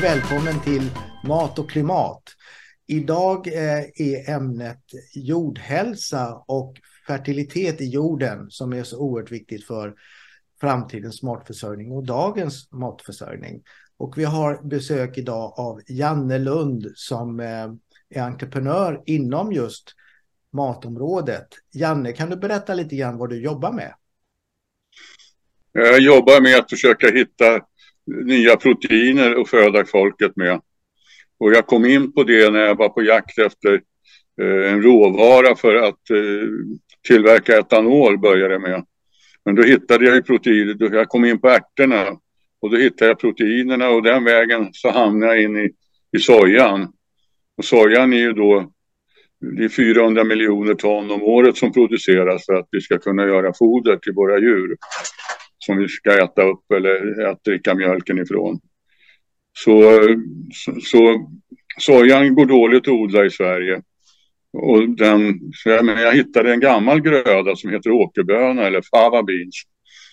och välkommen till Mat och klimat. Idag eh, är ämnet jordhälsa och fertilitet i jorden som är så oerhört viktigt för framtidens matförsörjning och dagens matförsörjning. Och vi har besök idag av Janne Lund som eh, är entreprenör inom just matområdet. Janne, kan du berätta lite grann vad du jobbar med? Jag jobbar med att försöka hitta nya proteiner att föda folket med. Och jag kom in på det när jag var på jakt efter eh, en råvara för att eh, tillverka etanol började med. Men då hittade jag ju proteiner, jag kom in på ärtorna och då hittade jag proteinerna och den vägen så hamnade jag in i, i sojan. Och sojan är ju då det är 400 miljoner ton om året som produceras för att vi ska kunna göra foder till våra djur som vi ska äta upp eller att dricka mjölken ifrån. Så, så, så sojan går dåligt att odla i Sverige. Och den, så jag, men jag hittade en gammal gröda som heter åkerböna eller fava beans.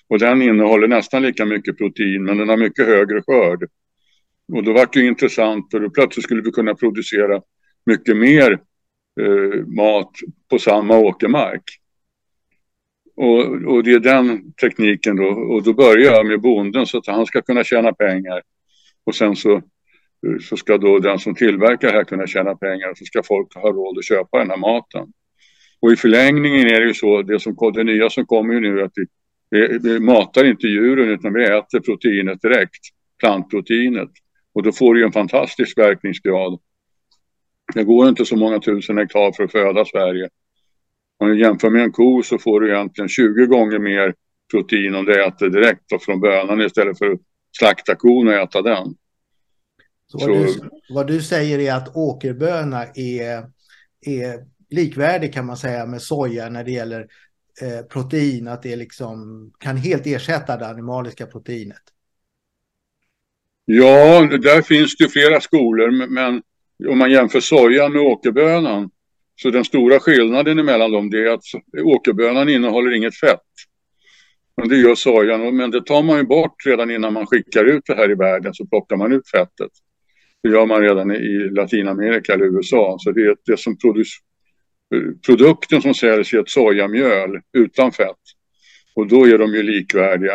Och den innehåller nästan lika mycket protein men den har mycket högre skörd. Och då var det intressant för då plötsligt skulle vi kunna producera mycket mer eh, mat på samma åkermark. Och, och det är den tekniken då. Och då börjar jag med bonden så att han ska kunna tjäna pengar. Och sen så, så ska då den som tillverkar här kunna tjäna pengar. Och så ska folk ha råd att köpa den här maten. Och i förlängningen är det ju så, det, som, det nya som kommer ju nu att vi, vi, vi matar inte djuren utan vi äter proteinet direkt, plantproteinet. Och då får du ju en fantastisk verkningsgrad. Det går inte så många tusen hektar för att föda Sverige. Om du jämför med en ko så får du egentligen 20 gånger mer protein om du äter direkt från bönan istället för att slakta kon och äta den. Så vad, Du, vad du säger är att åkerböna är, är likvärdig kan man säga med soja när det gäller eh, protein, att det liksom kan helt ersätta det animaliska proteinet? Ja, där finns det flera skolor, men om man jämför sojan med åkerbönan så den stora skillnaden mellan dem är att åkerbönan innehåller inget fett. Men det gör sojan, men det tar man ju bort redan innan man skickar ut det här i världen så plockar man ut fettet. Det gör man redan i Latinamerika eller USA. Så det är det som produc produkten som säljs är ett sojamjöl utan fett. Och då är de ju likvärdiga.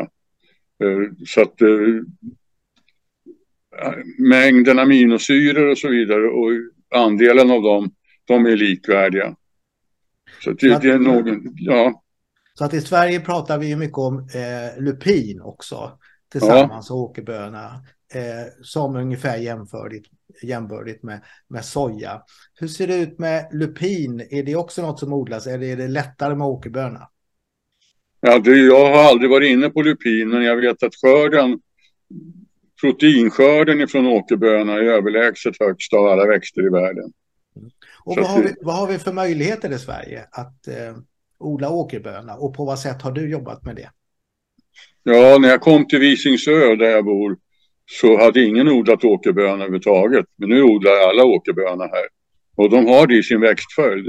Eh, så att eh, mängden aminosyror och så vidare och andelen av dem de är likvärdiga. Så det, det är någon, ja. Så att i Sverige pratar vi ju mycket om eh, lupin också tillsammans ja. och åkerböna eh, som ungefär jämförligt, jämbördigt med, med soja. Hur ser det ut med lupin? Är det också något som odlas eller är det lättare med åkerböna? Ja, det, jag har aldrig varit inne på lupin men jag vet att skörden proteinskörden ifrån åkerböna är överlägset högst av alla växter i världen. Och vad har, vi, vad har vi för möjligheter i Sverige att eh, odla åkerböna och på vad sätt har du jobbat med det? Ja, när jag kom till Visingsö där jag bor så hade ingen odlat åkerböna överhuvudtaget. Men nu odlar alla åkerböna här. Och de har det i sin växtföljd.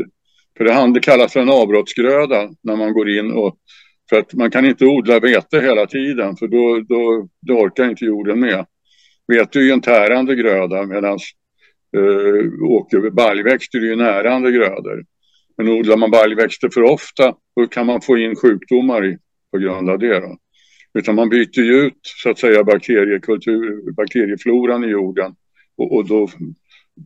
För det, det kallas för en avbrottsgröda när man går in och för att man kan inte odla vete hela tiden för då, då, då orkar inte jorden med. Vete är ju en tärande gröda medan eh, åker, baljväxter är ju närande grödor. Men odlar man baljväxter för ofta då kan man få in sjukdomar i, på grund av det. Då. Utan man byter ju ut så att säga bakteriekultur, bakteriefloran i jorden. Och, och då,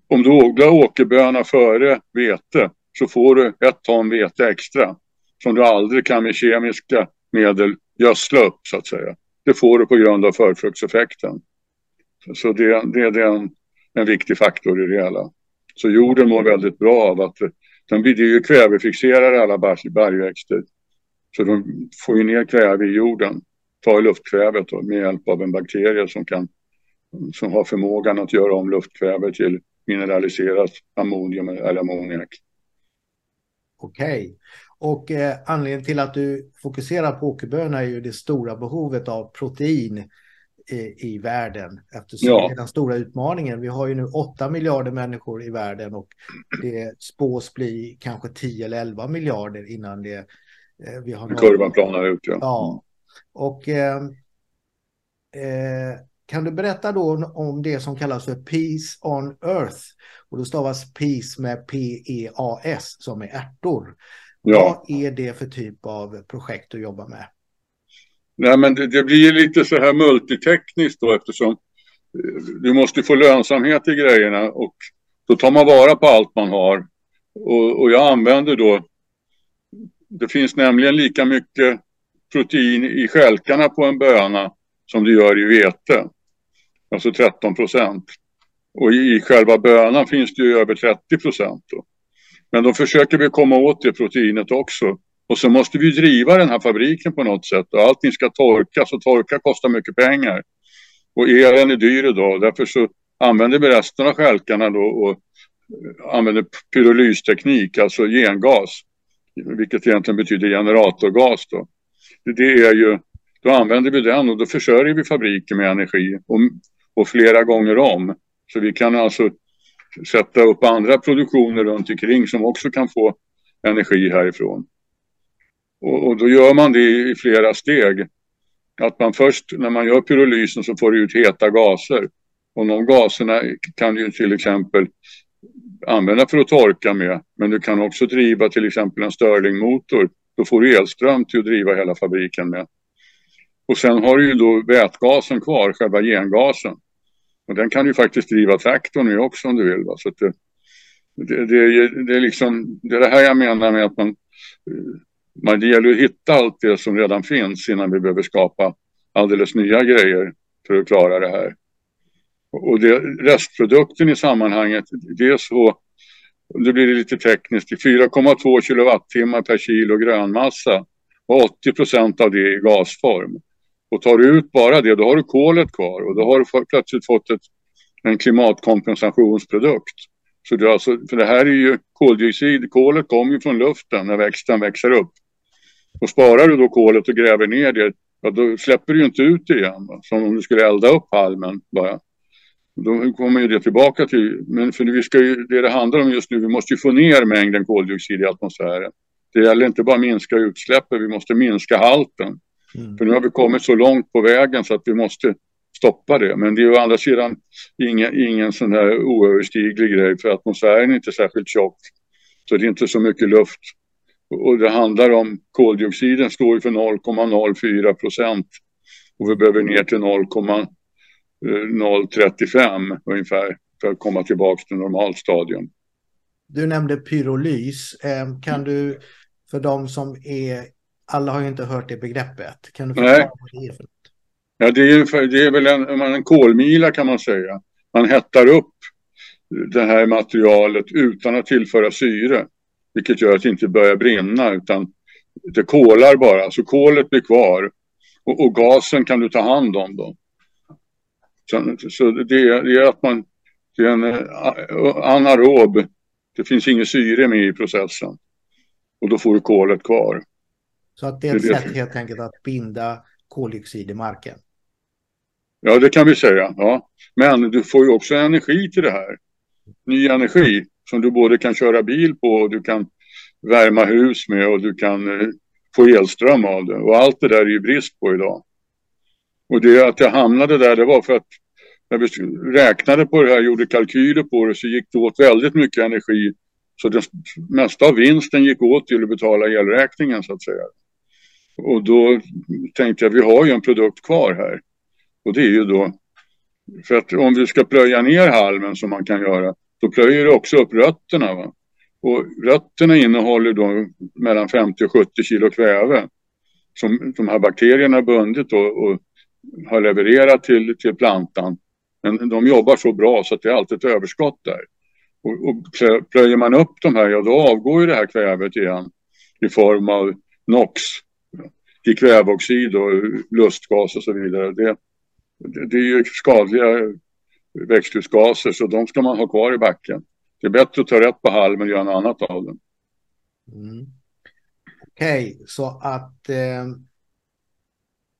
om du odlar åkerböna före vete så får du ett ton vete extra som du aldrig kan med kemiska medel gödsla upp så att säga. Det får du på grund av förfruktseffekten. Så det, det, är den en viktig faktor i det hela. Så jorden mår väldigt bra av att den blir ju kvävefixerare alla bergväxter. Så de får ju ner kväve i jorden, tar luftkvävet då, med hjälp av en bakterie som, kan, som har förmågan att göra om luftkväve till mineraliserat ammonium eller ammoniak. Okej. Och eh, anledningen till att du fokuserar på åkerböna är ju det stora behovet av protein i, i världen. Eftersom ja. det är den stora utmaningen. Vi har ju nu 8 miljarder människor i världen och det spås bli kanske 10 eller 11 miljarder innan det eh, vi har... Kurvan planar ut, ja. Ja. Och eh, eh, kan du berätta då om det som kallas för Peace on Earth? Och då stavas Peace med P-E-A-S som är ärtor. Ja. Vad är det för typ av projekt du jobbar med? Nej, men det, det blir lite så här multitekniskt då eftersom eh, du måste få lönsamhet i grejerna och då tar man vara på allt man har. Och, och jag använder då, det finns nämligen lika mycket protein i skälkarna på en böna som det gör i vete. Alltså 13 procent. Och i själva bönan finns det ju över 30 procent. Men då försöker vi komma åt det proteinet också. Och så måste vi driva den här fabriken på något sätt. Och allting ska torkas och torka kostar mycket pengar. Och elen är dyr idag. Därför så använder vi resten av skälkarna då och eh, använder pyrolysteknik, alltså gengas. Vilket egentligen betyder generatorgas då. Det är ju, då använder vi den och då försörjer vi fabriken med energi och, och flera gånger om. Så vi kan alltså sätta upp andra produktioner runt omkring som också kan få energi härifrån. Och, och, då gör man det i flera steg. Att man först när man gör pyrolysen så får du ut heta gaser. Och de gaserna kan du till exempel använda för att torka med. Men du kan också driva till exempel en Stirlingmotor. Då får du elström till att driva hela fabriken med. Och sen har du ju då vätgasen kvar, själva gengasen. Och den kan du faktiskt driva traktorn med också om du vill. Va? Så det, det, det, det, är liksom, det är det här jag menar med att man, men det gäller att hitta allt det som redan finns innan vi behöver skapa alldeles nya grejer för att klara det här. Och det, restprodukten i sammanhanget, det är så, nu blir det lite tekniskt, 4,2 kilowattimmar per kilo grönmassa och 80 procent av det i gasform. Och tar du ut bara det, då har du kolet kvar och då har du plötsligt fått ett, en klimatkompensationsprodukt. Så det, alltså, för det här är ju koldioxid, kolet kommer ju från luften när växten växer upp. Och sparar du då kolet och gräver ner det, ja, då släpper du ju inte ut det igen. Va? Som om du skulle elda upp halmen bara. Då kommer ju det tillbaka till, men för vi ska ju, det det handlar om just nu, vi måste ju få ner mängden koldioxid i atmosfären. Det gäller inte bara att minska utsläppen, vi måste minska halten. Mm. För nu har vi kommit så långt på vägen så att vi måste stoppa det. Men det är å andra sidan ingen, ingen sån här oöverstiglig grej för atmosfären är inte särskilt tjock. Så det är inte så mycket luft. Och det handlar om koldioxiden står ju för 0,04 procent. Och vi behöver ner till 0,035 ungefär för att komma tillbaka till normalt stadium. Du nämnde pyrolys. Eh, kan du för de som är alla har ju inte hört det begreppet. Kan du förklara Nej. vad det är för något? Ja, det är, det är väl en, en kolmila kan man säga. Man hettar upp det här materialet utan att tillföra syre. Vilket gör att det inte börjar brinna utan det kolar bara. Så kolet blir kvar. Och, och gasen kan du ta hand om då. Så, så det, det, är att man, det är en uh, anaerob. Det finns inget syre med i processen. Och då får du kolet kvar. Så att det är ett det sätt helt enkelt att binda koldioxid i marken. Ja, det kan vi säga. Ja. Men du får ju också energi till det här. Ny energi som du både kan köra bil på och du kan värma hus med och du kan eh, få elström av det. Och allt det där är ju brist på idag. Och det att jag hamnade där, det var för att när vi räknade på det här, gjorde kalkyler på det, så gick det åt väldigt mycket energi. Så det mesta av vinsten gick åt till att betala elräkningen så att säga. Och då tänkte jag, vi har ju en produkt kvar här. Och det är ju då, för att om vi ska plöja ner halmen som man kan göra, då plöjer det också upp rötterna. Va? Och rötterna innehåller då mellan 50 och 70 kilo kväve som de här bakterierna bundit och, och har levererat till, till plantan. Men de jobbar så bra så att det är alltid ett överskott där. Och, och plöjer man upp de här, ja då avgår ju det här kvävet igen i form av NOx, i kväveoxid och lustgas och så vidare. Det, det är ju skadliga växthusgaser så de ska man ha kvar i backen. Det är bättre att ta rätt på halmen och göra något annat av den. Mm. Okej, okay, så att eh,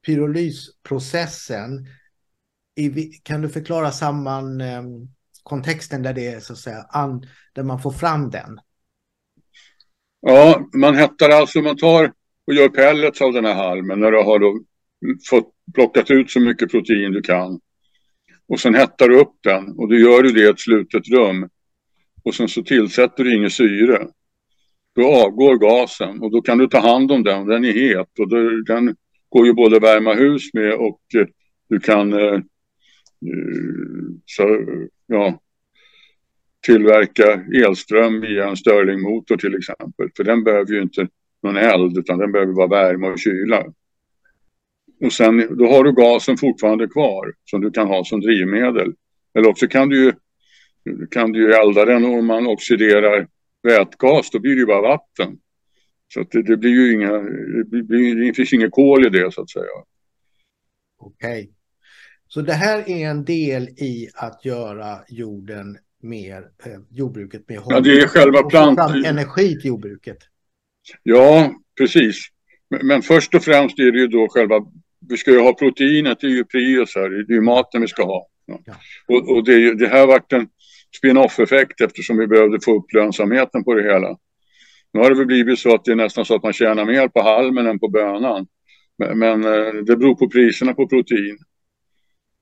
pyrolysprocessen, i, kan du förklara samman eh, kontexten där det är så att säga, an, där man får fram den? Ja, man hettar alltså, man tar och gör pellets av den här halmen när du har då fått plockat ut så mycket protein du kan och sen hettar du upp den och då gör du det i ett slutet rum och sen så tillsätter du inget syre. Då avgår gasen och då kan du ta hand om den, den är het och då, den går ju både att värma hus med och eh, du kan eh, eh, så, ja, tillverka elström via en Stirlingmotor till exempel. För den behöver ju inte någon eld utan den behöver bara värme och kyla. Och sen då har du gasen fortfarande kvar som du kan ha som drivmedel. Eller också kan du ju, kan du ju elda den om man oxiderar vätgas, då blir det ju bara vatten. Så det, det, blir ju inga, det, blir, det finns inget kol i det så att säga. Okej. Okay. Så det här är en del i att göra jorden mer, eh, jordbruket mer hållbart. Ja, det är själva plant... energi till jordbruket. Ja, precis. Men, men, först och främst är det ju då själva, vi ska ju ha proteinet, det är ju prios här, det är ju maten vi ska ha. Ja. Och, och det, det här har varit en spin-off-effekt eftersom vi behövde få upp lönsamheten på det hela. Nu har det väl blivit så att det är nästan så att man tjänar mer på halmen än på bönan. Men, men eh, det beror på priserna på protein.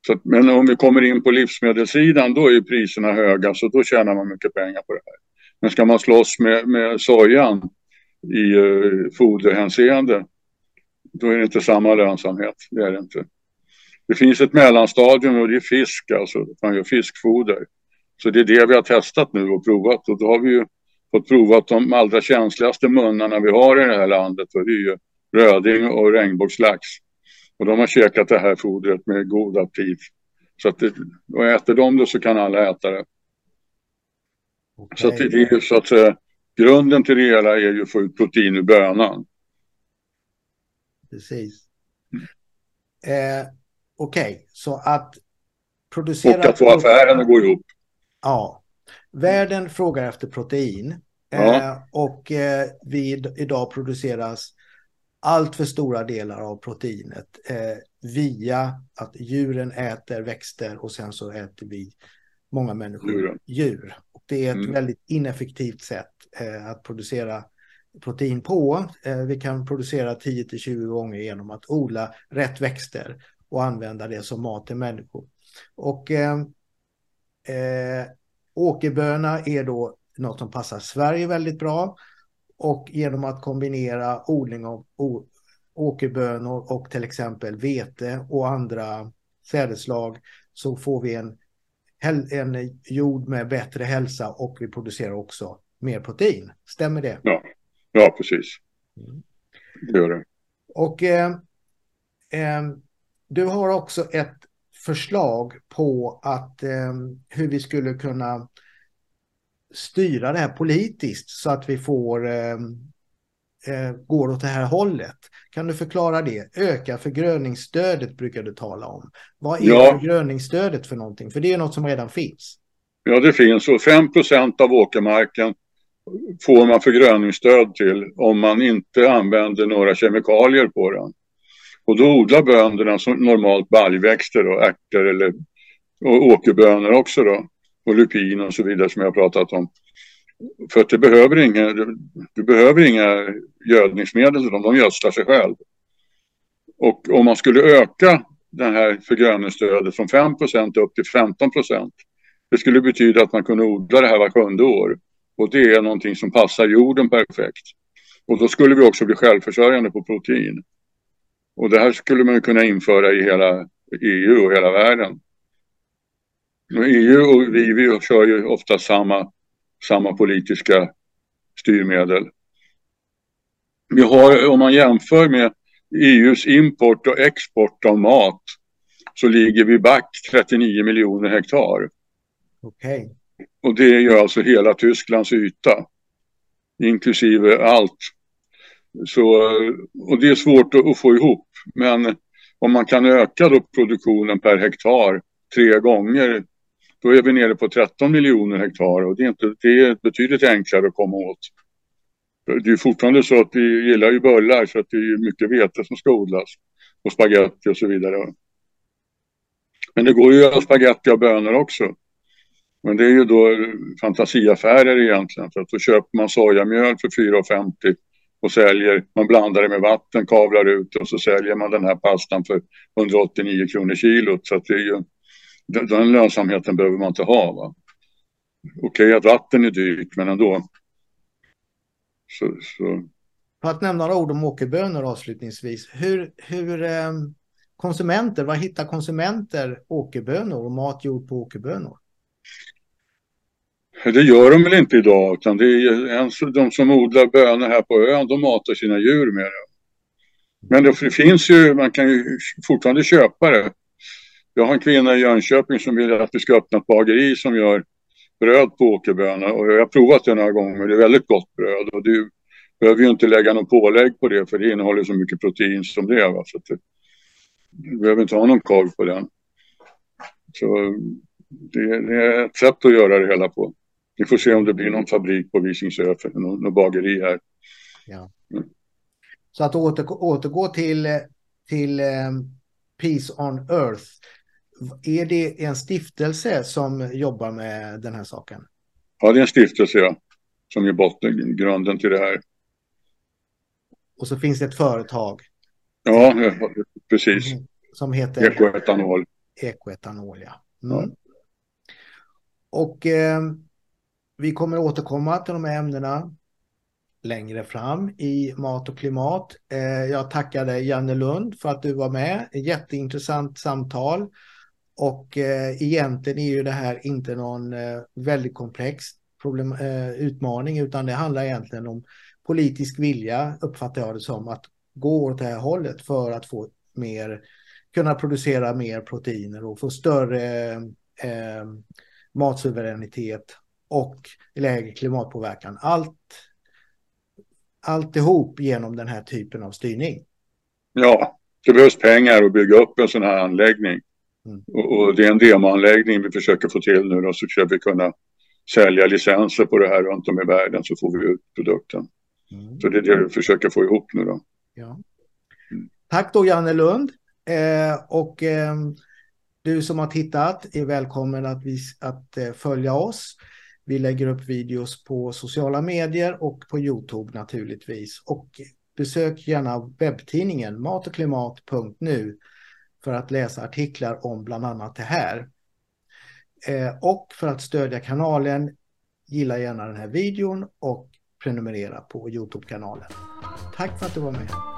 Så, men om vi kommer in på livsmedelssidan då är priserna höga så då tjänar man mycket pengar på det här. Men ska man slåss med, med sojan i uh, foderhänseende då är det inte samma lönsamhet. Det är det inte. Det finns ett mellanstadium och det är fisk, alltså man gör fiskfoder. Så det är det vi har testat nu och provat och då har vi ju fått provat de allra känsligaste munnarna vi har i det här landet och det är ju röding och regnbågslax. Och de har käkat det här fodret med god aptit. Så att det, och äter de det så kan alla äta det. Okay. Så att det, är så att säga, grunden till det hela är ju att få ut protein ur bönan. Precis. Eh, Okej, okay. så att producera... Och att få affären att gå ihop. Ja. Världen frågar efter protein. Ja. Eh, och eh, vi idag produceras allt för stora delar av proteinet eh, via att djuren äter växter och sen så äter vi många människor djur. Och det är ett mm. väldigt ineffektivt sätt eh, att producera protein på. Eh, vi kan producera 10 20 gånger genom att odla rätt växter och använda det som mat till människor. Och eh, eh, åkerböna är då något som passar Sverige väldigt bra. Och genom att kombinera odling av åkerbönor och till exempel vete och andra sädeslag så får vi en, en jord med bättre hälsa och vi producerar också mer protein. Stämmer det? Ja, ja precis. Mm. Det gör det. Och eh, eh, du har också ett förslag på att eh, hur vi skulle kunna styra det här politiskt så att vi får eh, eh, går åt det här hållet. Kan du förklara det? Öka förgröningsstödet brukar du tala om. Vad är ja. förgröningsstödet för någonting? För det är något som redan finns. Ja, det finns och 5% av åkermarken får man förgröningsstöd till om man inte använder några kemikalier på den. Och då odlar bönderna som normalt baljväxter och ärtor eller och åkerbönor också då. Och lupin och så vidare som jag har pratat om. För att det behöver inga, du behöver inga gödningsmedel, de gödslar sig själv. Och om man skulle öka det här förgröningsstödet från 5% upp till 15% det skulle betyda att man kunde odla det här var sjunde år. Och det är någonting som passar jorden perfekt. Och då skulle vi också bli självförsörjande på protein. Och det här skulle man kunna införa i hela EU och hela världen. Och EU och vi, vi kör ju ofta samma, samma politiska styrmedel. Vi har, om man jämför med EUs import och export av mat så ligger vi back 39 miljoner hektar. Okej. Okay. Och det är ju alltså hela Tysklands yta, inklusive allt. Så, och det är svårt att, att få ihop. Men om man kan öka då produktionen per hektar tre gånger, då är vi nere på 13 miljoner hektar och det är, inte, det är betydligt enklare att komma åt. Det är fortfarande så att vi gillar ju bullar så att det är mycket vete som ska odlas och spagetti och så vidare. Men det går ju att göra spagetti av bönor också. Men det är ju då fantasiaffärer egentligen för att då köper man sojamjöl för 4,50 och säljer, man blandar det med vatten, kavlar ut och så säljer man den här pastan för 189 kronor kilot. Så att det är ju Den, den lönsamheten behöver man inte ha. Va? Okej att vatten är dyrt, men ändå. Så, så. För att nämna några ord om åkerbönor avslutningsvis. Hur, hur eh, konsumenter, var hittar konsumenter åkerbönor och mat gjord på åkerbönor? Det gör de väl inte idag, utan det är de som odlar bönor här på ön, de matar sina djur med det. Men det finns ju, man kan ju fortfarande köpa det. Jag har en kvinna i Jönköping som vill att vi ska öppna ett bageri som gör bröd på åkerbönor och jag har provat det några gånger. Det är väldigt gott bröd och du behöver ju inte lägga någon pålägg på det för det innehåller så mycket protein som det. Va? Så det, du behöver inte ha någon korv på den. Så det, det, är ett sätt att göra det hela på. Vi får se om det blir någon fabrik på Visingsö, för någon, någon bageri här. Ja. Mm. Så att återgå, återgå till, till um, Peace on Earth. Är det en stiftelse som jobbar med den här saken? Ja, det är en stiftelse ja, som är botten, grunden till det här. Och så finns det ett företag. Ja, precis. Som heter Ekoetanol. Ekoetanol, ja. Mm. ja. Och eh, vi kommer återkomma till de här ämnena längre fram i Mat och klimat. Eh, jag tackar dig Janne Lund för att du var med. Jätteintressant samtal. Och eh, egentligen är ju det här inte någon eh, väldigt komplex problem, utmaning utan det handlar egentligen om politisk vilja uppfattar jag det som att gå åt det här hållet för att få mer kunna producera mer proteiner och få större eh, matsuveränitet och lägre klimatpåverkan. Allt alltihop genom den här typen av styrning. Ja, det behövs pengar att bygga upp en sån här anläggning. Mm. Och, och, det är en demoanläggning vi försöker få till nu och så försöker vi kunna sälja licenser på det här runt om i världen så får vi ut produkten. Mm. Så det är det vi försöker få ihop nu då. Ja. Mm. Tack då Janne Lund. Eh, och eh, du som har tittat är välkommen att, vi, att eh, följa oss. Vi lägger upp videos på sociala medier och på Youtube naturligtvis. Och besök gärna webbtidningen matochklimat.nu för att läsa artiklar om bland annat det här. Eh, och för att stödja kanalen, gilla gärna den här videon och prenumerera på Youtube-kanalen. Tack för att du var med.